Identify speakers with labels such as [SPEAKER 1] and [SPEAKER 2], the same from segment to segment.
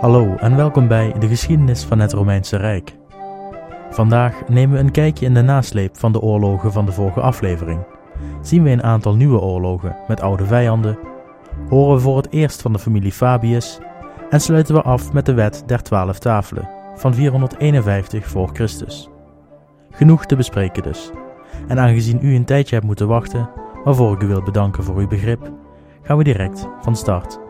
[SPEAKER 1] Hallo en welkom bij de geschiedenis van het Romeinse Rijk. Vandaag nemen we een kijkje in de nasleep van de oorlogen van de vorige aflevering. Zien we een aantal nieuwe oorlogen met oude vijanden, horen we voor het eerst van de familie Fabius en sluiten we af met de wet der twaalf tafelen van 451 voor Christus. Genoeg te bespreken dus. En aangezien u een tijdje hebt moeten wachten, waarvoor ik u wil bedanken voor uw begrip, gaan we direct van start.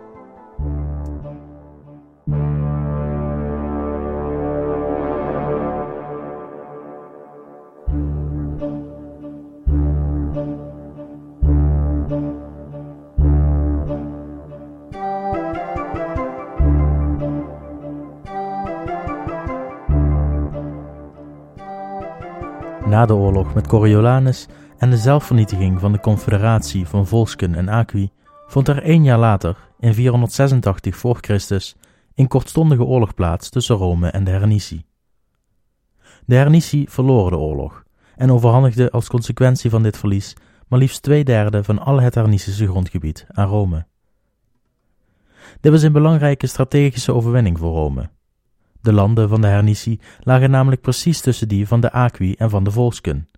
[SPEAKER 1] De oorlog met Coriolanus en de zelfvernietiging van de confederatie van Volsken en Aqui vond er één jaar later, in 486 voor Christus, een kortstondige oorlog plaats tussen Rome en de Hernici. De Hernici verloren de oorlog en overhandigden als consequentie van dit verlies maar liefst twee derde van al het Hernicische grondgebied aan Rome. Dit was een belangrijke strategische overwinning voor Rome. De landen van de Hernici lagen namelijk precies tussen die van de Aqui en van de Volsken.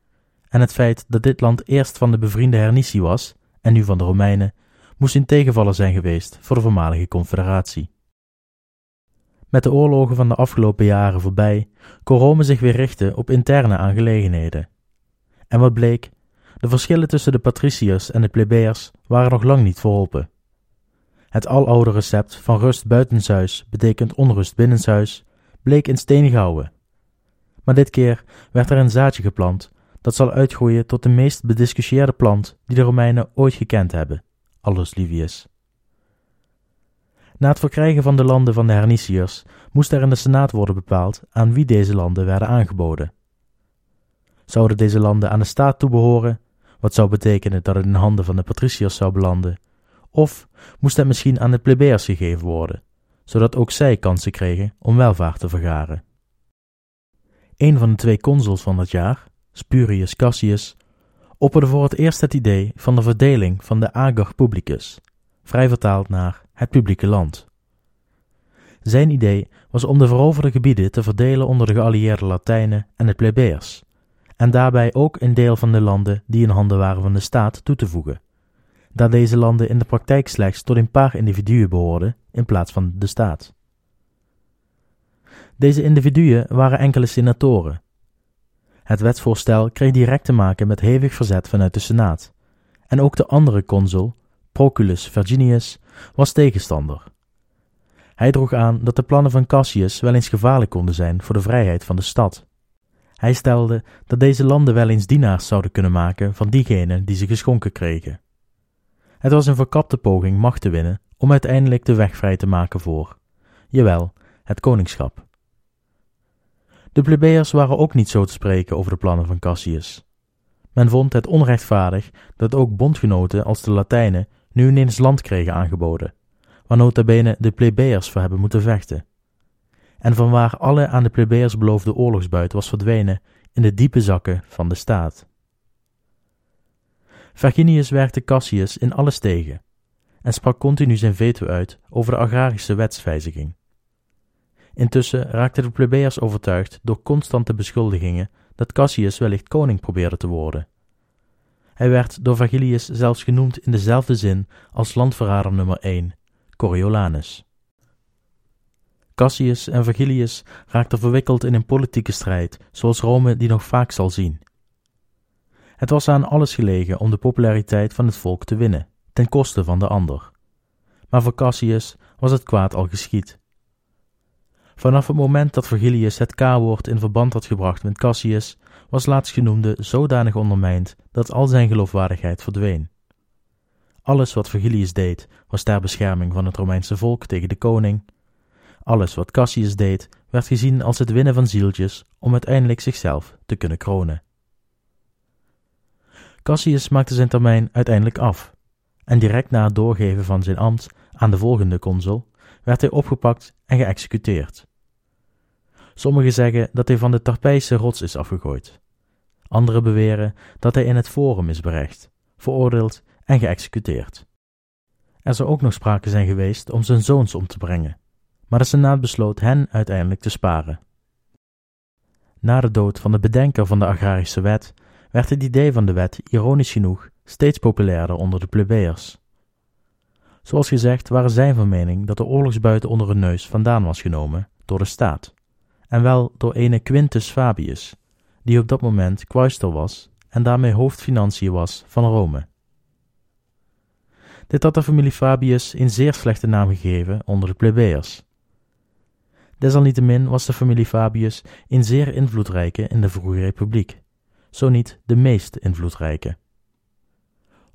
[SPEAKER 1] En het feit dat dit land eerst van de bevriende Hernici was en nu van de Romeinen, moest een tegenvaller zijn geweest voor de voormalige confederatie. Met de oorlogen van de afgelopen jaren voorbij kon Rome zich weer richten op interne aangelegenheden. En wat bleek? De verschillen tussen de patriciërs en de plebeiers waren nog lang niet verholpen. Het aloude recept van rust buitenshuis betekent onrust binnenshuis bleek in steen gehouwen. Maar dit keer werd er een zaadje geplant dat zal uitgroeien tot de meest bediscussieerde plant die de Romeinen ooit gekend hebben, Allus Livius. Na het verkrijgen van de landen van de Herniciërs moest er in de Senaat worden bepaald aan wie deze landen werden aangeboden. Zouden deze landen aan de staat toebehoren, wat zou betekenen dat het in handen van de patriciërs zou belanden, of moest het misschien aan de plebeiers gegeven worden, zodat ook zij kansen kregen om welvaart te vergaren. Een van de twee consuls van dat jaar, Spurius Cassius, opperde voor het eerst het idee van de verdeling van de ager publicus, vrij vertaald naar het publieke land. Zijn idee was om de veroverde gebieden te verdelen onder de geallieerde Latijnen en de plebeiers, en daarbij ook een deel van de landen die in handen waren van de staat toe te voegen, da deze landen in de praktijk slechts tot een paar individuen behoorden in plaats van de staat. Deze individuen waren enkele senatoren. Het wetsvoorstel kreeg direct te maken met hevig verzet vanuit de Senaat, en ook de andere consul, Proculus Virginius, was tegenstander. Hij droeg aan dat de plannen van Cassius wel eens gevaarlijk konden zijn voor de vrijheid van de stad. Hij stelde dat deze landen wel eens dienaars zouden kunnen maken van diegenen die ze geschonken kregen. Het was een verkapte poging macht te winnen om uiteindelijk de weg vrij te maken voor, jawel, het koningschap. De plebeiers waren ook niet zo te spreken over de plannen van Cassius. Men vond het onrechtvaardig dat ook bondgenoten als de Latijnen nu ineens land kregen aangeboden, waar nota bene de plebeiers voor hebben moeten vechten. En vanwaar alle aan de plebeiers beloofde oorlogsbuit was verdwenen in de diepe zakken van de staat. Verginius werkte Cassius in alles tegen en sprak continu zijn veto uit over de agrarische wetswijziging. Intussen raakten de plebeiers overtuigd door constante beschuldigingen dat Cassius wellicht koning probeerde te worden. Hij werd door Vergilius zelfs genoemd in dezelfde zin als landverrader nummer 1, Coriolanus. Cassius en Vergilius raakten verwikkeld in een politieke strijd, zoals Rome die nog vaak zal zien. Het was aan alles gelegen om de populariteit van het volk te winnen, ten koste van de ander. Maar voor Cassius was het kwaad al geschied. Vanaf het moment dat Vergilius het K-woord in verband had gebracht met Cassius, was laatstgenoemde zodanig ondermijnd dat al zijn geloofwaardigheid verdween. Alles wat Vergilius deed, was ter bescherming van het Romeinse volk tegen de koning. Alles wat Cassius deed, werd gezien als het winnen van zieltjes om uiteindelijk zichzelf te kunnen kronen. Cassius maakte zijn termijn uiteindelijk af, en direct na het doorgeven van zijn ambt aan de volgende consul werd hij opgepakt en geëxecuteerd. Sommigen zeggen dat hij van de Tarpeische rots is afgegooid. Anderen beweren dat hij in het Forum is berecht, veroordeeld en geëxecuteerd. Er zou ook nog sprake zijn geweest om zijn zoons om te brengen, maar de Senaat besloot hen uiteindelijk te sparen. Na de dood van de bedenker van de agrarische wet werd het idee van de wet, ironisch genoeg, steeds populairder onder de plebeiers. Zoals gezegd waren zij van mening dat de oorlogsbuiten onder hun neus vandaan was genomen door de staat, en wel door ene Quintus Fabius, die op dat moment quaestor was en daarmee hoofdfinancier was van Rome. Dit had de familie Fabius een zeer slechte naam gegeven onder de plebeiers. Desalniettemin was de familie Fabius een zeer invloedrijke in de vroege republiek, zo niet de meest invloedrijke.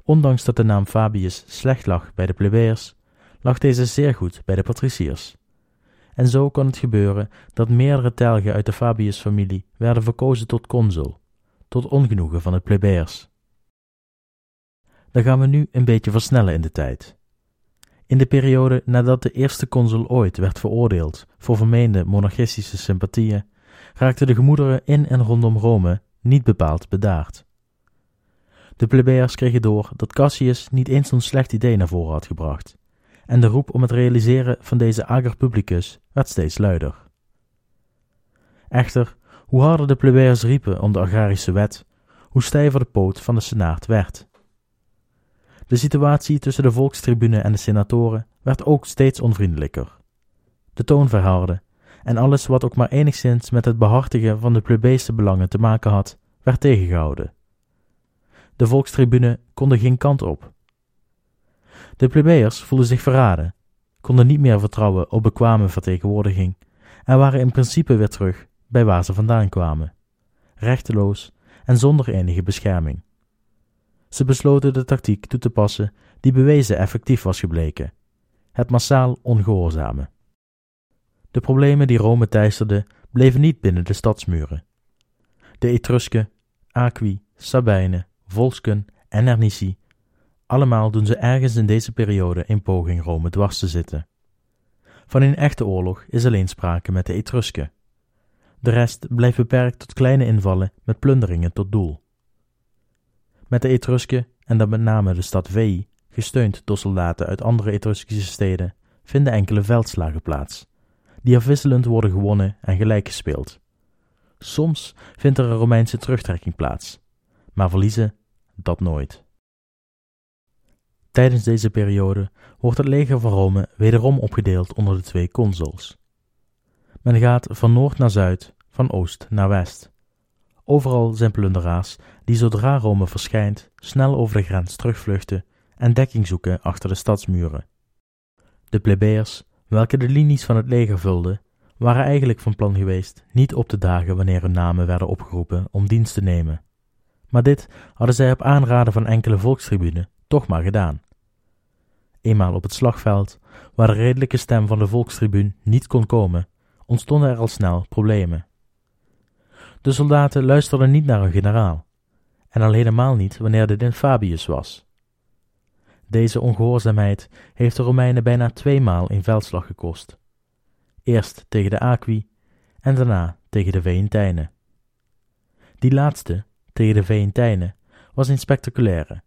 [SPEAKER 1] Ondanks dat de naam Fabius slecht lag bij de plebeiers, lag deze zeer goed bij de patriciërs. En zo kon het gebeuren dat meerdere telgen uit de Fabius-familie werden verkozen tot consul, tot ongenoegen van de plebeiers. Dan gaan we nu een beetje versnellen in de tijd. In de periode nadat de eerste consul ooit werd veroordeeld voor vermeende monarchistische sympathieën, raakten de gemoederen in en rondom Rome niet bepaald bedaard. De plebeiers kregen door dat Cassius niet eens zo'n slecht idee naar voren had gebracht, en de roep om het realiseren van deze ager publicus werd steeds luider. Echter, hoe harder de plebeiers riepen om de agrarische wet, hoe stijver de poot van de senaat werd. De situatie tussen de volkstribune en de senatoren werd ook steeds onvriendelijker. De toon verhardde, en alles wat ook maar enigszins met het behartigen van de plebeese belangen te maken had, werd tegengehouden. De volkstribune kon geen kant op. De plebeiers voelden zich verraden, konden niet meer vertrouwen op bekwame vertegenwoordiging en waren in principe weer terug bij waar ze vandaan kwamen, rechteloos en zonder enige bescherming. Ze besloten de tactiek toe te passen die bewezen effectief was gebleken: het massaal ongehoorzamen. De problemen die Rome teisterden bleven niet binnen de stadsmuren. De Etrusken, Aqui, Sabijnen, Volsken en Ernici, allemaal doen ze ergens in deze periode in poging Rome dwars te zitten. Van een echte oorlog is alleen sprake met de Etrusken. De rest blijft beperkt tot kleine invallen met plunderingen tot doel. Met de Etrusken, en dan met name de stad Veii, gesteund door soldaten uit andere Etruskische steden, vinden enkele veldslagen plaats, die afwisselend worden gewonnen en gelijk gespeeld. Soms vindt er een Romeinse terugtrekking plaats, maar verliezen dat nooit. Tijdens deze periode wordt het leger van Rome wederom opgedeeld onder de twee consuls. Men gaat van noord naar zuid, van oost naar west. Overal zijn plunderaars die zodra Rome verschijnt snel over de grens terugvluchten en dekking zoeken achter de stadsmuren. De plebeiers, welke de linies van het leger vulden, waren eigenlijk van plan geweest niet op te dagen wanneer hun namen werden opgeroepen om dienst te nemen. Maar dit hadden zij op aanraden van enkele volkstribunen toch maar gedaan. Eenmaal op het slagveld, waar de redelijke stem van de volkstribuun niet kon komen, ontstonden er al snel problemen. De soldaten luisterden niet naar hun generaal, en al helemaal niet wanneer dit in Fabius was. Deze ongehoorzaamheid heeft de Romeinen bijna tweemaal een veldslag gekost. Eerst tegen de Aqui en daarna tegen de Veentijnen. Die laatste, tegen de Veentijnen, was een spectaculaire.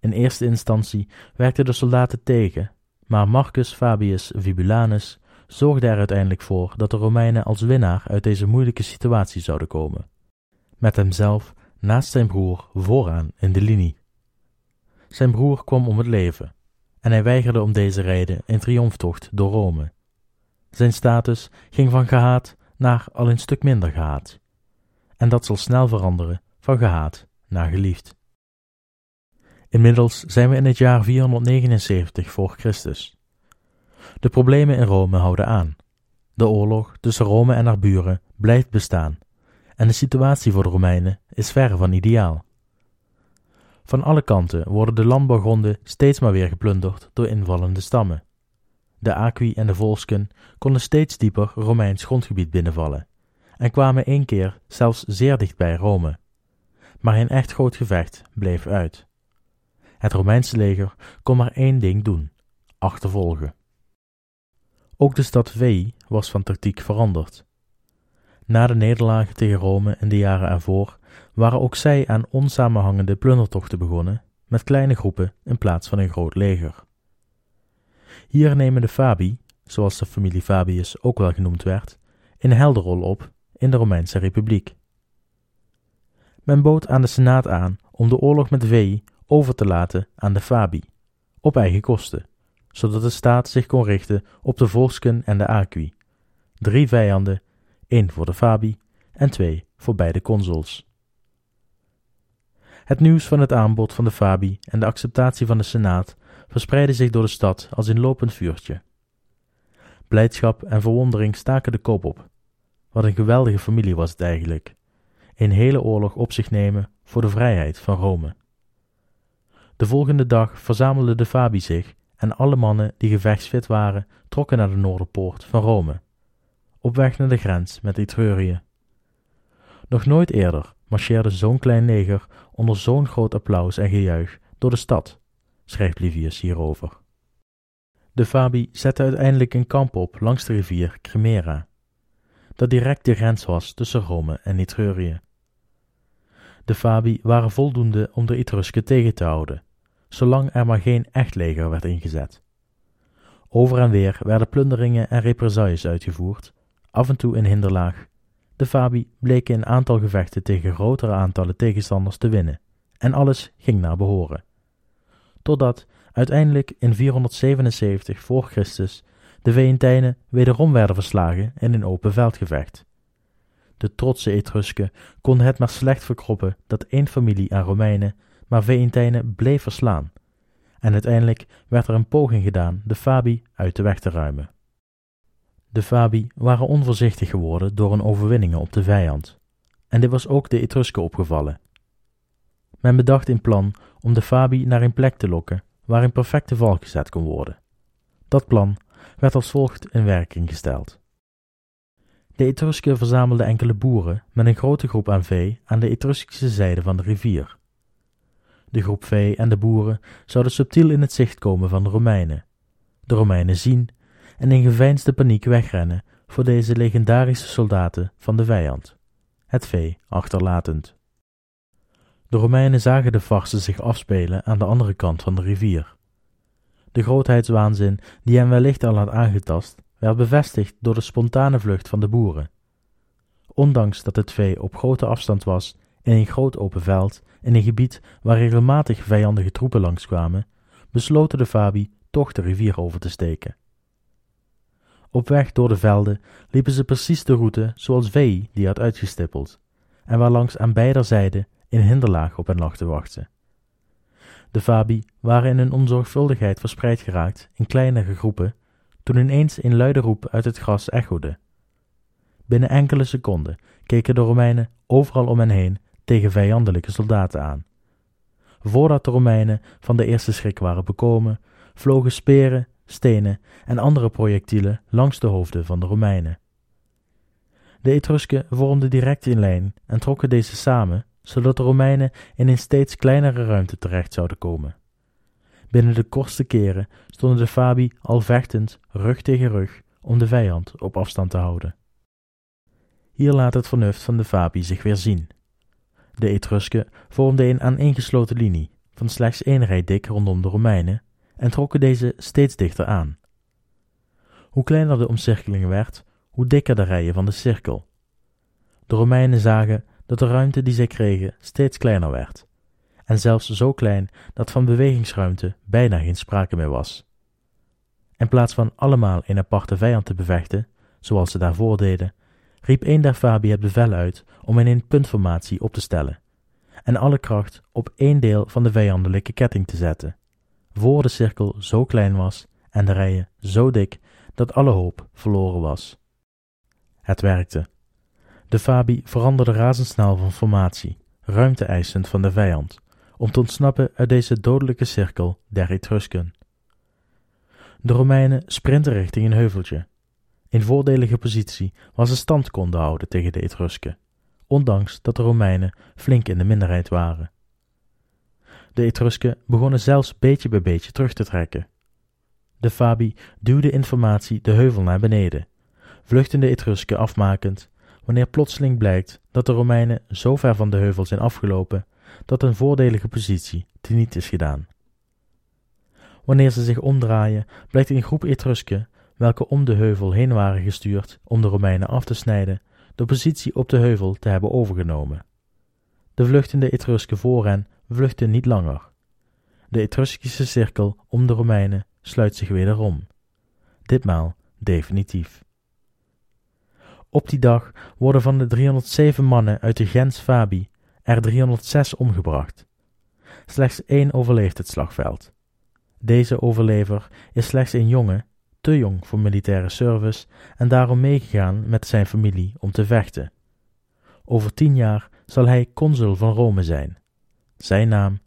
[SPEAKER 1] In eerste instantie werkten de soldaten tegen, maar Marcus Fabius Vibulanus zorgde er uiteindelijk voor dat de Romeinen als winnaar uit deze moeilijke situatie zouden komen. Met hemzelf naast zijn broer vooraan in de linie. Zijn broer kwam om het leven, en hij weigerde om deze reden een triomftocht door Rome. Zijn status ging van gehaat naar al een stuk minder gehaat, en dat zal snel veranderen van gehaat naar geliefd. Inmiddels zijn we in het jaar 479 voor Christus. De problemen in Rome houden aan. De oorlog tussen Rome en haar buren blijft bestaan, en de situatie voor de Romeinen is ver van ideaal. Van alle kanten worden de landbouwgronden steeds maar weer geplunderd door invallende stammen. De Aqui en de Volsken konden steeds dieper Romeins grondgebied binnenvallen en kwamen één keer zelfs zeer dicht bij Rome. Maar een echt groot gevecht bleef uit. Het Romeinse leger kon maar één ding doen: achtervolgen. Ook de stad Veii was van tactiek veranderd. Na de nederlagen tegen Rome in de jaren ervoor waren ook zij aan onsamenhangende plundertochten begonnen, met kleine groepen in plaats van een groot leger. Hier nemen de Fabi, zoals de familie Fabius ook wel genoemd werd, een helderrol op in de Romeinse Republiek. Men bood aan de Senaat aan om de oorlog met Veii over te laten aan de Fabi, op eigen kosten, zodat de staat zich kon richten op de Volsken en de Aqui, drie vijanden, één voor de Fabi en twee voor beide consuls. Het nieuws van het aanbod van de Fabi en de acceptatie van de Senaat verspreidde zich door de stad als een lopend vuurtje. Blijdschap en verwondering staken de kop op. Wat een geweldige familie was het eigenlijk. Een hele oorlog op zich nemen voor de vrijheid van Rome. De volgende dag verzamelde de Fabi zich en alle mannen die gevechtsfit waren trokken naar de Noorderpoort van Rome, op weg naar de grens met Etrurië. Nog nooit eerder marcheerde zo'n klein leger onder zo'n groot applaus en gejuich door de stad, schrijft Livius hierover. De Fabi zette uiteindelijk een kamp op langs de rivier Cremera, dat direct de grens was tussen Rome en Etrurië. De Fabi waren voldoende om de Etrusken tegen te houden, zolang er maar geen echt leger werd ingezet. Over en weer werden plunderingen en represailles uitgevoerd, af en toe in hinderlaag. De Fabi bleken een aantal gevechten tegen grotere aantallen tegenstanders te winnen, en alles ging naar behoren. Totdat uiteindelijk in 477 voor Christus de Veentijnen wederom werden verslagen in een open veldgevecht. De trotse Etrusken konden het maar slecht verkroppen dat één familie aan Romeinen maar Veentijnen bleef verslaan, en uiteindelijk werd er een poging gedaan de Fabi uit de weg te ruimen. De Fabi waren onvoorzichtig geworden door hun overwinningen op de vijand, en dit was ook de Etrusken opgevallen. Men bedacht een plan om de Fabi naar een plek te lokken waar een perfecte val gezet kon worden. Dat plan werd als volgt in werking gesteld. De Etrusken verzamelden enkele boeren met een grote groep aan vee aan de Etruskische zijde van de rivier. De groep vee en de boeren zouden subtiel in het zicht komen van de Romeinen, de Romeinen zien en in geveinsde paniek wegrennen voor deze legendarische soldaten van de vijand, het vee achterlatend. De Romeinen zagen de farse zich afspelen aan de andere kant van de rivier. De grootheidswaanzin die hen wellicht al had aangetast, werd bevestigd door de spontane vlucht van de boeren. Ondanks dat het vee op grote afstand was, in een groot open veld, in een gebied waar regelmatig vijandige troepen langskwamen, besloten de Fabi toch de rivier over te steken. Op weg door de velden liepen ze precies de route zoals Vei die had uitgestippeld, en waar langs aan beide zijden in hinderlaag op hen lag te wachten. De Fabi waren in hun onzorgvuldigheid verspreid geraakt in kleinere groepen, toen ineens een luide roep uit het gras echode. Binnen enkele seconden keken de Romeinen overal om hen heen tegen vijandelijke soldaten aan. Voordat de Romeinen van de eerste schrik waren bekomen, vlogen speren, stenen en andere projectielen langs de hoofden van de Romeinen. De Etrusken vormden direct in lijn en trokken deze samen zodat de Romeinen in een steeds kleinere ruimte terecht zouden komen. Binnen de kortste keren stonden de Fabi al vechtend, rug tegen rug, om de vijand op afstand te houden. Hier laat het vernuft van de Fabi zich weer zien. De Etrusken vormden een aaneengesloten linie van slechts één rij dik rondom de Romeinen en trokken deze steeds dichter aan. Hoe kleiner de omcirkeling werd, hoe dikker de rijen van de cirkel. De Romeinen zagen dat de ruimte die zij kregen steeds kleiner werd, en zelfs zo klein dat van bewegingsruimte bijna geen sprake meer was. In plaats van allemaal een aparte vijand te bevechten, zoals ze daarvoor deden, riep een der Fabi het bevel uit om in een puntformatie op te stellen en alle kracht op één deel van de vijandelijke ketting te zetten, voor de cirkel zo klein was en de rijen zo dik dat alle hoop verloren was. Het werkte. De Fabi veranderde razendsnel van formatie, ruimte eisend van de vijand, om te ontsnappen uit deze dodelijke cirkel der Etrusken. De Romeinen sprinten richting een heuveltje. In voordelige positie waar ze stand konden houden tegen de Etrusken, ondanks dat de Romeinen flink in de minderheid waren. De Etrusken begonnen zelfs beetje bij beetje terug te trekken. De Fabi duwde informatie de heuvel naar beneden, vluchtende Etrusken afmakend wanneer plotseling blijkt dat de Romeinen zo ver van de heuvel zijn afgelopen dat een voordelige positie teniet is gedaan. Wanneer ze zich omdraaien, blijkt een groep Etrusken welke om de heuvel heen waren gestuurd om de Romeinen af te snijden, de positie op de heuvel te hebben overgenomen. De vluchtende Etrusken voor hen vluchten niet langer. De Etruskische cirkel om de Romeinen sluit zich wederom. Ditmaal definitief. Op die dag worden van de 307 mannen uit de Gens Fabi er 306 omgebracht. Slechts één overleeft het slagveld. Deze overlever is slechts een jongen, te jong voor militaire service en daarom meegegaan met zijn familie om te vechten. Over tien jaar zal hij consul van Rome zijn. Zijn naam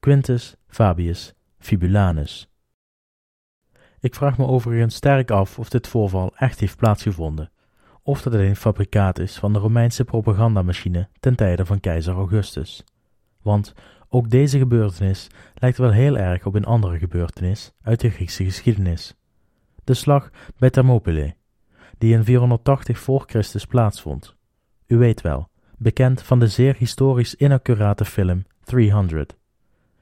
[SPEAKER 1] Quintus Fabius Fibulanus. Ik vraag me overigens sterk af of dit voorval echt heeft plaatsgevonden, of dat het een fabrikaat is van de Romeinse propagandamachine ten tijde van keizer Augustus. Want ook deze gebeurtenis lijkt wel heel erg op een andere gebeurtenis uit de Griekse geschiedenis. De slag bij Thermopylae, die in 480 voor Christus plaatsvond. U weet wel, bekend van de zeer historisch inaccurate film 300.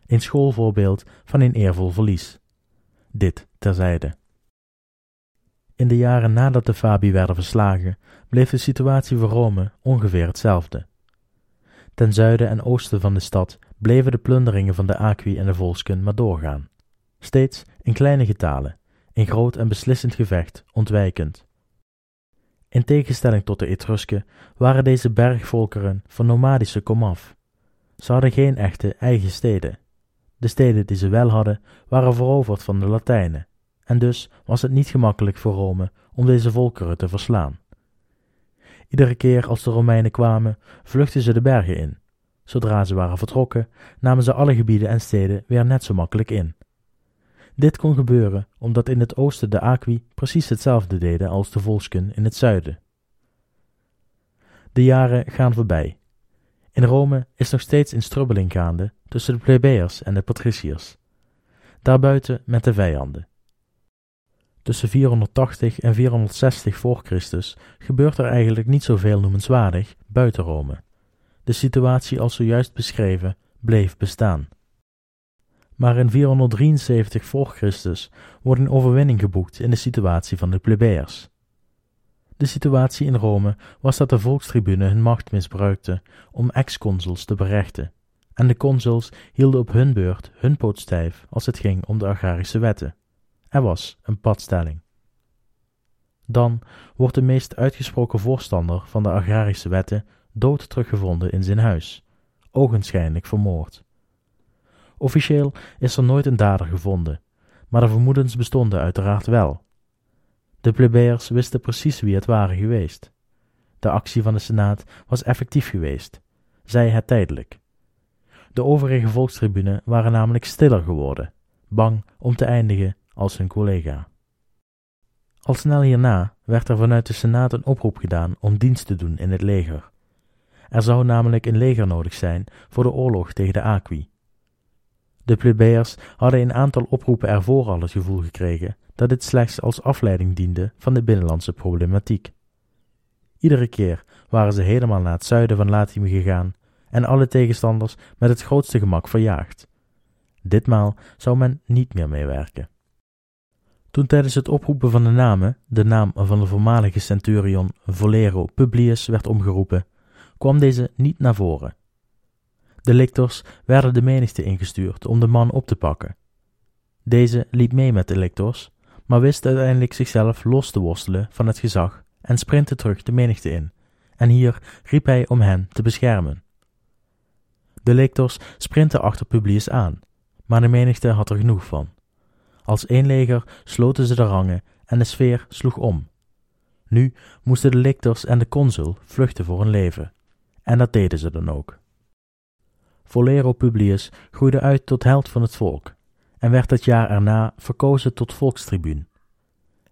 [SPEAKER 1] Een schoolvoorbeeld van een eervol verlies. Dit terzijde. In de jaren nadat de Fabi werden verslagen, bleef de situatie voor Rome ongeveer hetzelfde. Ten zuiden en oosten van de stad bleven de plunderingen van de Aqui en de Volsken maar doorgaan. Steeds in kleine getalen, in groot en beslissend gevecht, ontwijkend. In tegenstelling tot de Etrusken waren deze bergvolkeren van nomadische komaf. Ze hadden geen echte eigen steden. De steden die ze wel hadden, waren veroverd van de Latijnen, en dus was het niet gemakkelijk voor Rome om deze volkeren te verslaan. Iedere keer als de Romeinen kwamen, vluchtten ze de bergen in. Zodra ze waren vertrokken, namen ze alle gebieden en steden weer net zo makkelijk in. Dit kon gebeuren omdat in het oosten de Aqui precies hetzelfde deden als de Volsken in het zuiden. De jaren gaan voorbij. In Rome is nog steeds een strubbeling gaande tussen de plebeiers en de patriciërs. Daarbuiten met de vijanden. Tussen 480 en 460 voor Christus gebeurt er eigenlijk niet zoveel noemenswaardig buiten Rome. De situatie als zojuist beschreven bleef bestaan. Maar in 473 voor Christus wordt een overwinning geboekt in de situatie van de plebeiers. De situatie in Rome was dat de volkstribune hun macht misbruikte om ex-consuls te berechten, en de consuls hielden op hun beurt hun poot stijf als het ging om de agrarische wetten. Er was een padstelling. Dan wordt de meest uitgesproken voorstander van de agrarische wetten dood teruggevonden in zijn huis, ogenschijnlijk vermoord. Officieel is er nooit een dader gevonden, maar de vermoedens bestonden uiteraard wel. De plebeiers wisten precies wie het waren geweest. De actie van de Senaat was effectief geweest, zij het tijdelijk. De overige volkstribune waren namelijk stiller geworden, bang om te eindigen als hun collega. Al snel hierna werd er vanuit de Senaat een oproep gedaan om dienst te doen in het leger. Er zou namelijk een leger nodig zijn voor de oorlog tegen de Aqui. De plebeiers hadden een aantal oproepen ervoor al het gevoel gekregen dat dit slechts als afleiding diende van de binnenlandse problematiek. Iedere keer waren ze helemaal naar het zuiden van Latium gegaan en alle tegenstanders met het grootste gemak verjaagd. Ditmaal zou men niet meer meewerken. Toen tijdens het oproepen van de namen de naam van de voormalige centurion Volero Publius werd omgeroepen, kwam deze niet naar voren. De lictors werden de menigte ingestuurd om de man op te pakken. Deze liep mee met de lictors, maar wist uiteindelijk zichzelf los te worstelen van het gezag en sprintte terug de menigte in, en hier riep hij om hen te beschermen. De lictors sprintten achter Publius aan, maar de menigte had er genoeg van. Als één leger sloten ze de rangen en de sfeer sloeg om. Nu moesten de lictors en de consul vluchten voor hun leven, en dat deden ze dan ook. Volero Publius groeide uit tot held van het volk en werd het jaar erna verkozen tot volkstribuun.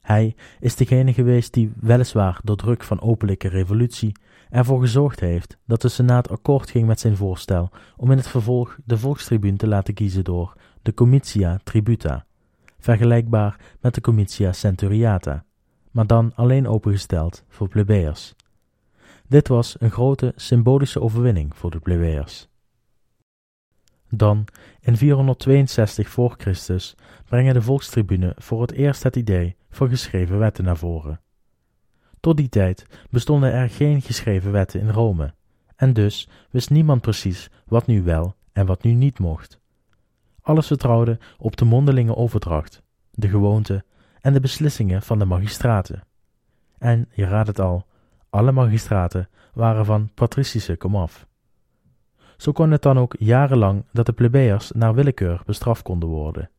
[SPEAKER 1] Hij is degene geweest die, weliswaar door druk van openlijke revolutie, ervoor gezorgd heeft dat de Senaat akkoord ging met zijn voorstel om in het vervolg de volkstribuun te laten kiezen door de Comitia Tributa, vergelijkbaar met de Comitia Centuriata, maar dan alleen opengesteld voor plebeiers. Dit was een grote symbolische overwinning voor de plebeiers. Dan, in 462 voor Christus, brengen de volkstribune voor het eerst het idee van geschreven wetten naar voren. Tot die tijd bestonden er geen geschreven wetten in Rome, en dus wist niemand precies wat nu wel en wat nu niet mocht. Alles vertrouwde op de mondelinge overdracht, de gewoonte en de beslissingen van de magistraten. En, je raadt het al, alle magistraten waren van patricische komaf. Zo kon het dan ook jarenlang dat de plebeiers naar willekeur bestraft konden worden,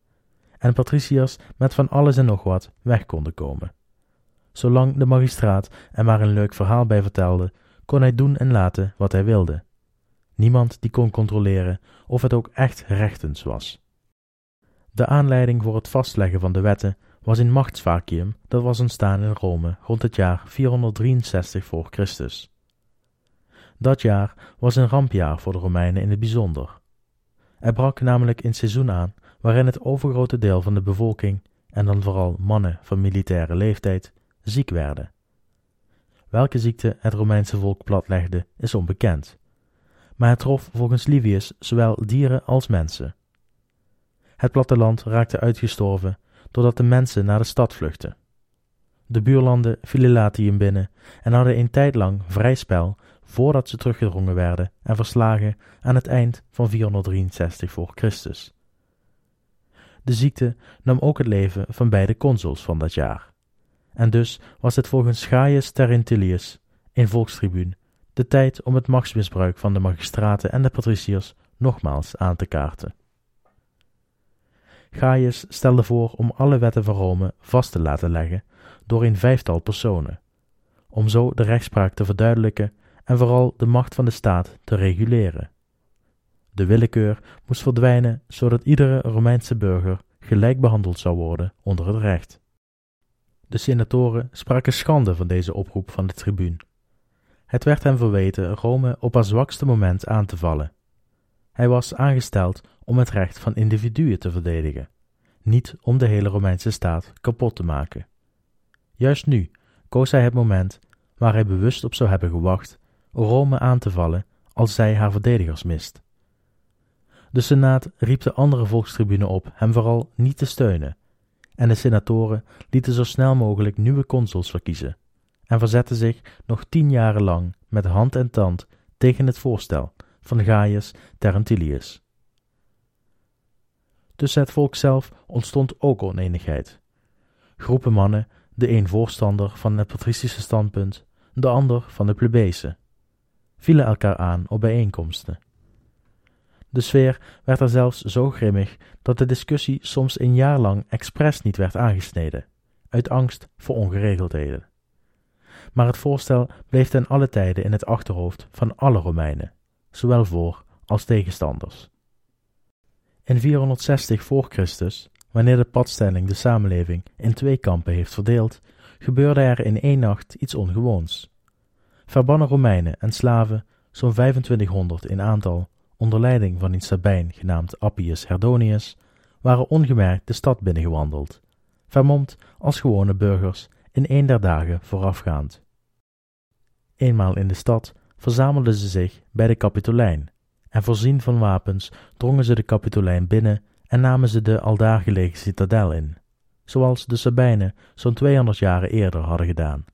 [SPEAKER 1] en patriciërs met van alles en nog wat weg konden komen. Zolang de magistraat er maar een leuk verhaal bij vertelde, kon hij doen en laten wat hij wilde. Niemand die kon controleren of het ook echt rechtens was. De aanleiding voor het vastleggen van de wetten was een machtsvacuum dat was ontstaan in Rome rond het jaar 463 voor Christus. Dat jaar was een rampjaar voor de Romeinen in het bijzonder. Er brak namelijk een seizoen aan waarin het overgrote deel van de bevolking, en dan vooral mannen van militaire leeftijd, ziek werden. Welke ziekte het Romeinse volk platlegde is onbekend, maar het trof volgens Livius zowel dieren als mensen. Het platteland raakte uitgestorven doordat de mensen naar de stad vluchtten. De buurlanden vielen Latium binnen en hadden een tijd lang vrij spel voordat ze teruggedrongen werden en verslagen aan het eind van 463 voor Christus. De ziekte nam ook het leven van beide consuls van dat jaar. En dus was het volgens Gaius Terentilius, een volkstribuun, de tijd om het machtsmisbruik van de magistraten en de patriciërs nogmaals aan te kaarten. Gaius stelde voor om alle wetten van Rome vast te laten leggen door een vijftal personen, om zo de rechtspraak te verduidelijken en vooral de macht van de staat te reguleren. De willekeur moest verdwijnen zodat iedere Romeinse burger gelijk behandeld zou worden onder het recht. De senatoren spraken schande van deze oproep van de tribuun. Het werd hem verweten Rome op haar zwakste moment aan te vallen. Hij was aangesteld om het recht van individuen te verdedigen, niet om de hele Romeinse staat kapot te maken. Juist nu koos hij het moment waar hij bewust op zou hebben gewacht Rome aan te vallen als zij haar verdedigers mist. De Senaat riep de andere volkstribune op hem vooral niet te steunen, en de senatoren lieten zo snel mogelijk nieuwe consuls verkiezen en verzetten zich nog tien jaren lang met hand en tand tegen het voorstel van Gaius Terentilius. Tussen het volk zelf ontstond ook oneenigheid. Groepen mannen, de een voorstander van het patricische standpunt, de ander van de plebejse, vielen elkaar aan op bijeenkomsten. De sfeer werd er zelfs zo grimmig dat de discussie soms een jaar lang expres niet werd aangesneden, uit angst voor ongeregeldheden. Maar het voorstel bleef ten alle tijden in het achterhoofd van alle Romeinen, zowel voor als tegenstanders. In 460 voor Christus, wanneer de padstelling de samenleving in twee kampen heeft verdeeld, gebeurde er in één nacht iets ongewoons. Verbannen Romeinen en slaven, zo'n 2500 in aantal, onder leiding van een Sabijn genaamd Appius Herdonius, waren ongemerkt de stad binnengewandeld, vermomd als gewone burgers in een der dagen voorafgaand. Eenmaal in de stad verzamelden ze zich bij de Capitolijn, en voorzien van wapens drongen ze de Capitolijn binnen en namen ze de aldaar gelegen citadel in, zoals de Sabijnen zo'n 200 jaren eerder hadden gedaan.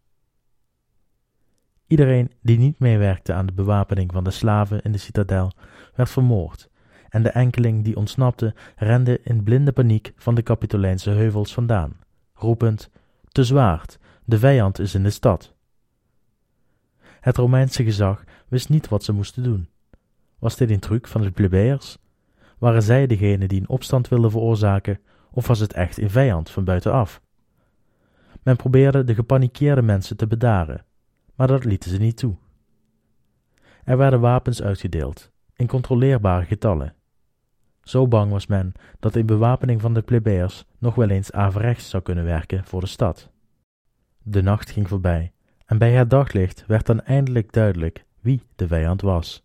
[SPEAKER 1] Iedereen die niet meewerkte aan de bewapening van de slaven in de citadel werd vermoord, en de enkeling die ontsnapte rende in blinde paniek van de Capitolijnse heuvels vandaan, roepend: Te zwaard, de vijand is in de stad. Het Romeinse gezag wist niet wat ze moesten doen. Was dit een truc van de plebeiers? Waren zij degene die een opstand wilden veroorzaken, of was het echt een vijand van buitenaf? Men probeerde de gepanikeerde mensen te bedaren, maar dat lieten ze niet toe. Er werden wapens uitgedeeld, in controleerbare getallen. Zo bang was men dat een bewapening van de plebeiers nog wel eens averechts zou kunnen werken voor de stad. De nacht ging voorbij, en bij het daglicht werd dan eindelijk duidelijk wie de vijand was.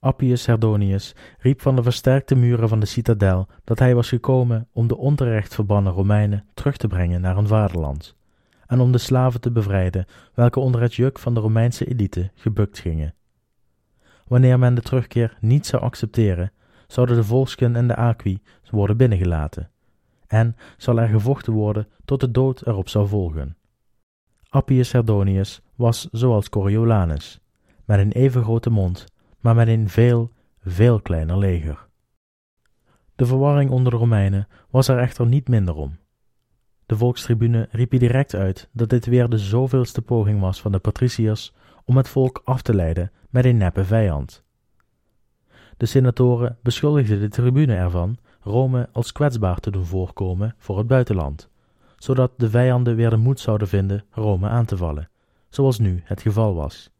[SPEAKER 1] Appius Herdonius riep van de versterkte muren van de citadel dat hij was gekomen om de onterecht verbannen Romeinen terug te brengen naar hun vaderland, en om de slaven te bevrijden welke onder het juk van de Romeinse elite gebukt gingen. wanneer men de terugkeer niet zou accepteren, zouden de volksken en de Aqui worden binnengelaten, en zal er gevochten worden tot de dood erop zou volgen. Appius Herdonius was zoals Coriolanus, met een even grote mond, maar met een veel, veel kleiner leger. De verwarring onder de Romeinen was er echter niet minder om. De volkstribune riep direct uit dat dit weer de zoveelste poging was van de patriciërs om het volk af te leiden met een neppe vijand. De senatoren beschuldigden de tribune ervan Rome als kwetsbaar te doen voorkomen voor het buitenland, zodat de vijanden weer de moed zouden vinden Rome aan te vallen, zoals nu het geval was.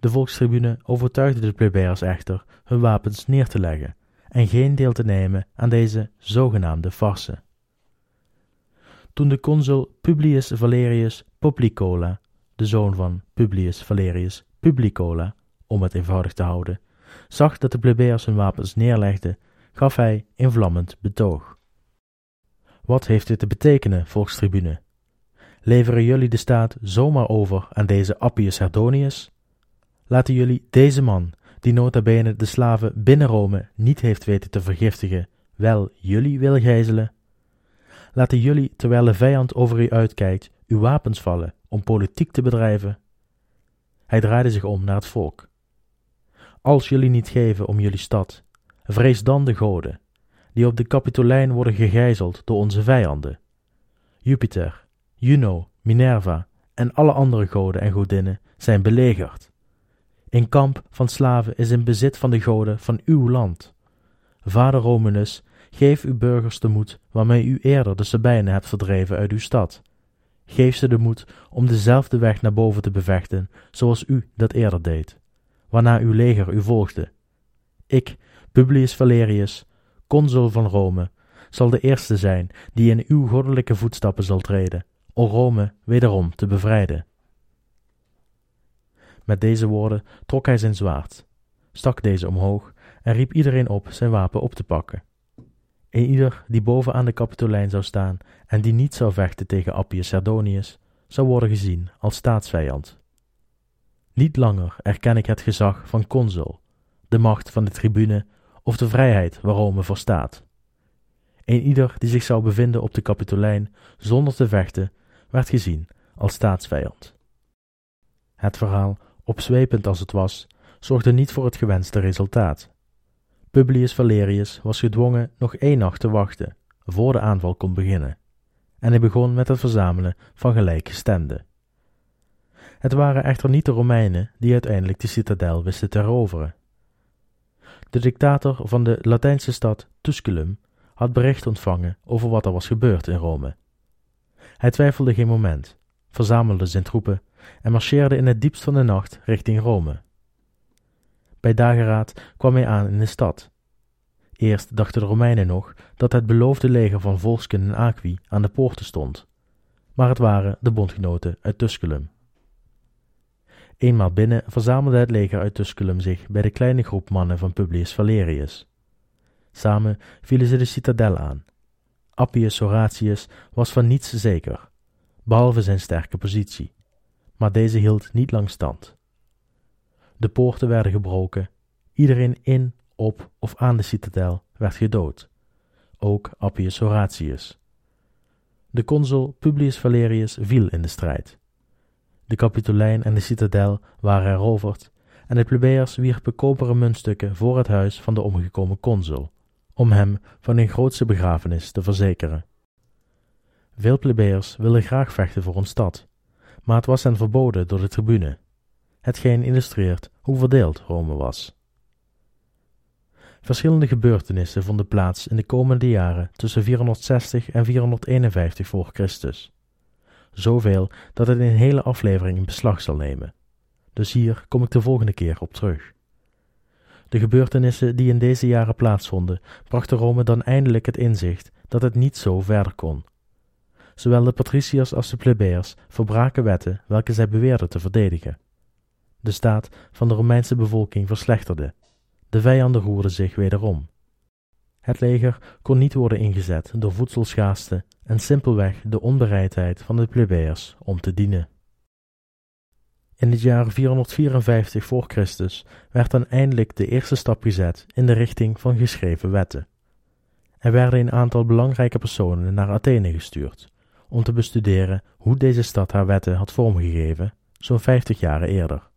[SPEAKER 1] De volkstribune overtuigde de plebeiers echter hun wapens neer te leggen en geen deel te nemen aan deze zogenaamde farse. Toen de consul Publius Valerius Poplicola, de zoon van Publius Valerius Publicola, om het eenvoudig te houden, zag dat de plebeiers hun wapens neerlegden, gaf hij in vlammend betoog. Wat heeft dit te betekenen, volkstribune? Leveren jullie de staat zomaar over aan deze Appius Herdonius? Laten jullie deze man, die nota bene de slaven binnen Rome niet heeft weten te vergiftigen, wel jullie willen gijzelen? Laten jullie, terwijl de vijand over u uitkijkt, uw wapens vallen om politiek te bedrijven? Hij draaide zich om naar het volk. Als jullie niet geven om jullie stad, vrees dan de goden, die op de Capitolijn worden gegijzeld door onze vijanden. Jupiter, Juno, Minerva en alle andere goden en godinnen zijn belegerd. Een kamp van slaven is in bezit van de goden van uw land. Vader Romanus, geef uw burgers de moed waarmee u eerder de Sabijnen hebt verdreven uit uw stad. Geef ze de moed om dezelfde weg naar boven te bevechten, zoals u dat eerder deed, waarna uw leger u volgde. Ik, Publius Valerius, consul van Rome, zal de eerste zijn die in uw goddelijke voetstappen zal treden, om Rome wederom te bevrijden. Met deze woorden trok hij zijn zwaard, stak deze omhoog en riep iedereen op zijn wapen op te pakken. Ieder die boven aan de Capitolijn zou staan en die niet zou vechten tegen Appius Sardonius, zou worden gezien als staatsvijand. Niet langer erken ik het gezag van consul, de macht van de tribune of de vrijheid waar Rome voor staat. Een ieder die zich zou bevinden op de Capitolijn zonder te vechten, werd gezien als staatsvijand. Het verhaal opzwepend als het was, zorgde niet voor het gewenste resultaat. Publius Valerius was gedwongen nog één nacht te wachten, voor de aanval kon beginnen, en hij begon met het verzamelen van gelijkgestemden. Het waren echter niet de Romeinen die uiteindelijk de citadel wisten te veroveren. De dictator van de Latijnse stad Tusculum had bericht ontvangen over wat er was gebeurd in Rome. Hij twijfelde geen moment, verzamelde zijn troepen en marcheerde in het diepst van de nacht richting Rome. Bij dageraad kwam hij aan in de stad. Eerst dachten de Romeinen nog dat het beloofde leger van Volsken en Aqui aan de poorten stond, maar het waren de bondgenoten uit Tusculum. Eenmaal binnen verzamelde het leger uit Tusculum zich bij de kleine groep mannen van Publius Valerius. Samen vielen ze de citadel aan. Appius Horatius was van niets zeker, behalve zijn sterke positie maar deze hield niet lang stand. De poorten werden gebroken, iedereen in, op of aan de citadel werd gedood, ook Appius Horatius. De consul Publius Valerius viel in de strijd. De kapitolijn en de citadel waren heroverd en de plebeiers wierpen koperen muntstukken voor het huis van de omgekomen consul, om hem van een grootse begrafenis te verzekeren. Veel plebeiers wilden graag vechten voor een stad, maar het was hen verboden door de tribune, hetgeen illustreert hoe verdeeld Rome was. Verschillende gebeurtenissen vonden plaats in de komende jaren tussen 460 en 451 voor Christus. Zoveel dat het een hele aflevering in beslag zal nemen. Dus hier kom ik de volgende keer op terug. De gebeurtenissen die in deze jaren plaatsvonden, brachten Rome dan eindelijk het inzicht dat het niet zo verder kon Zowel de patriciërs als de plebeiers verbraken wetten welke zij beweerden te verdedigen. De staat van de Romeinse bevolking verslechterde. De vijanden roerden zich wederom. Het leger kon niet worden ingezet door voedselschaarste en simpelweg de onbereidheid van de plebeiers om te dienen. In het jaar 454 voor Christus werd dan eindelijk de eerste stap gezet in de richting van geschreven wetten. Er werden een aantal belangrijke personen naar Athene gestuurd om te bestuderen hoe deze stad haar wetten had vormgegeven, zo'n 50 jaren eerder.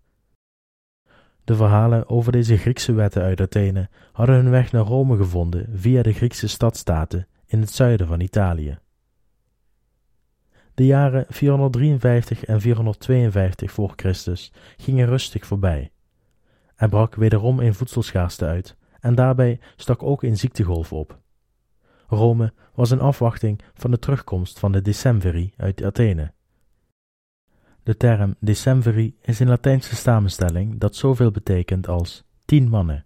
[SPEAKER 1] De verhalen over deze Griekse wetten uit Athene hadden hun weg naar Rome gevonden via de Griekse stadstaten in het zuiden van Italië. De jaren 453 en 452 voor Christus gingen rustig voorbij. Er brak wederom een voedselschaarste uit en daarbij stak ook een ziektegolf op. Rome was in afwachting van de terugkomst van de Decemviri uit Athene. De term Decemviri is een Latijnse samenstelling dat zoveel betekent als tien mannen.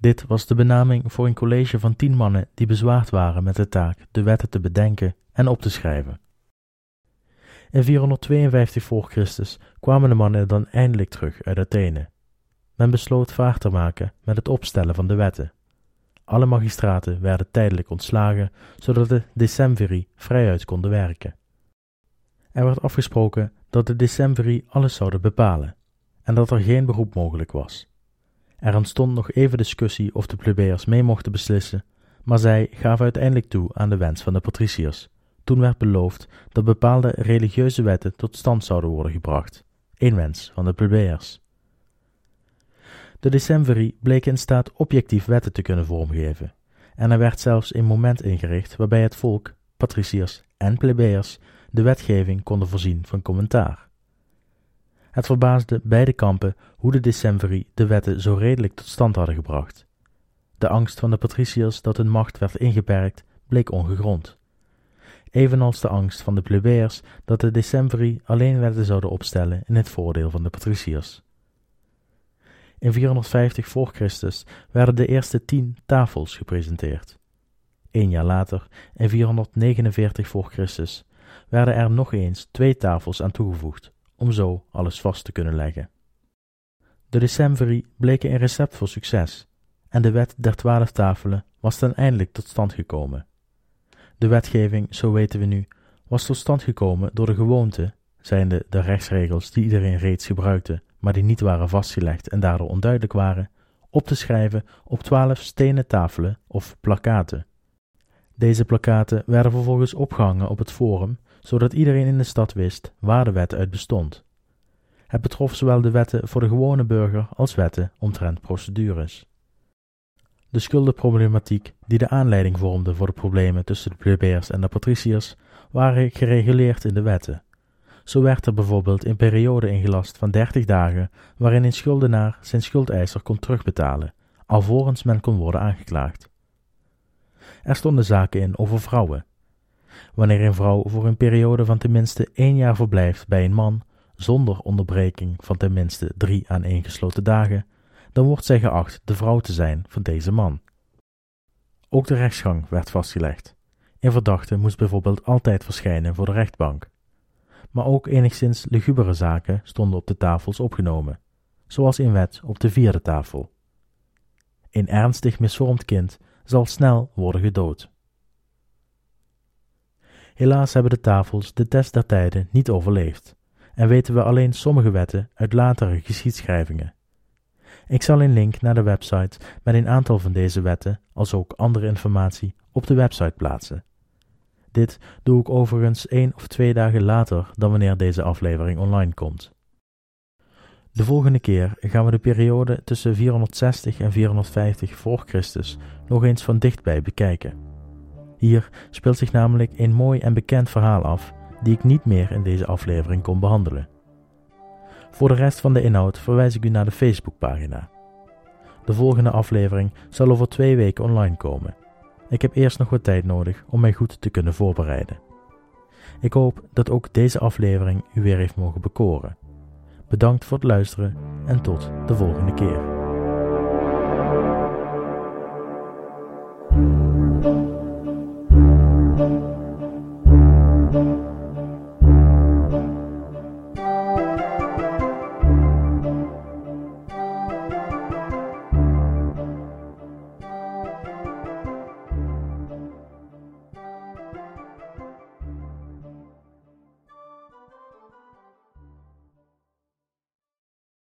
[SPEAKER 1] Dit was de benaming voor een college van tien mannen die bezwaard waren met de taak de wetten te bedenken en op te schrijven. In 452 voor Christus kwamen de mannen dan eindelijk terug uit Athene. Men besloot vaart te maken met het opstellen van de wetten. Alle magistraten werden tijdelijk ontslagen, zodat de decemviri vrijuit konden werken. Er werd afgesproken dat de decemviri alles zouden bepalen en dat er geen beroep mogelijk was. Er ontstond nog even discussie of de plebeiers mee mochten beslissen, maar zij gaven uiteindelijk toe aan de wens van de patriciërs. Toen werd beloofd dat bepaalde religieuze wetten tot stand zouden worden gebracht, een wens van de plebeiers. De decemviri bleken in staat objectief wetten te kunnen vormgeven, en er werd zelfs een moment ingericht waarbij het volk, patriciërs en plebeiers de wetgeving konden voorzien van commentaar. Het verbaasde beide kampen hoe de decemviri de wetten zo redelijk tot stand hadden gebracht. De angst van de patriciërs dat hun macht werd ingeperkt bleek ongegrond. Evenals de angst van de plebeiers dat de decemviri alleen wetten zouden opstellen in het voordeel van de patriciërs. In 450 voor Christus werden de eerste tien tafels gepresenteerd. Een jaar later, in 449 voor Christus, werden er nog eens twee tafels aan toegevoegd, om zo alles vast te kunnen leggen. De decemviri bleken een recept voor succes, en de wet der twaalf tafelen was dan eindelijk tot stand gekomen. De wetgeving, zo weten we nu, was tot stand gekomen door de gewoonte, zijnde de rechtsregels die iedereen reeds gebruikte, maar die niet waren vastgelegd en daardoor onduidelijk waren, op te schrijven op twaalf stenen tafelen of plakkaten. Deze plakkaten werden vervolgens opgehangen op het forum, zodat iedereen in de stad wist waar de wet uit bestond. Het betrof zowel de wetten voor de gewone burger als wetten omtrent procedures. De schuldenproblematiek die de aanleiding vormde voor de problemen tussen de plebeiers en de patriciërs waren gereguleerd in de wetten. Zo werd er bijvoorbeeld een periode ingelast van 30 dagen waarin een schuldenaar zijn schuldeiser kon terugbetalen, alvorens men kon worden aangeklaagd. Er stonden zaken in over vrouwen. Wanneer een vrouw voor een periode van tenminste één jaar verblijft bij een man, zonder onderbreking van tenminste drie aaneengesloten dagen, dan wordt zij geacht de vrouw te zijn van deze man. Ook de rechtsgang werd vastgelegd. Een verdachte moest bijvoorbeeld altijd verschijnen voor de rechtbank maar ook enigszins lugubere zaken stonden op de tafels opgenomen, zoals in wet op de vierde tafel. Een ernstig misvormd kind zal snel worden gedood. Helaas hebben de tafels de test der tijden niet overleefd en weten we alleen sommige wetten uit latere geschiedschrijvingen. Ik zal een link naar de website met een aantal van deze wetten, als ook andere informatie, op de website plaatsen. Dit doe ik overigens één of twee dagen later dan wanneer deze aflevering online komt. De volgende keer gaan we de periode tussen 460 en 450 voor Christus nog eens van dichtbij bekijken. Hier speelt zich namelijk een mooi en bekend verhaal af die ik niet meer in deze aflevering kon behandelen. Voor de rest van de inhoud verwijs ik u naar de Facebookpagina. De volgende aflevering zal over twee weken online komen ik heb eerst nog wat tijd nodig om mij goed te kunnen voorbereiden. Ik hoop dat ook deze aflevering u weer heeft mogen bekoren. Bedankt voor het luisteren en tot de volgende keer.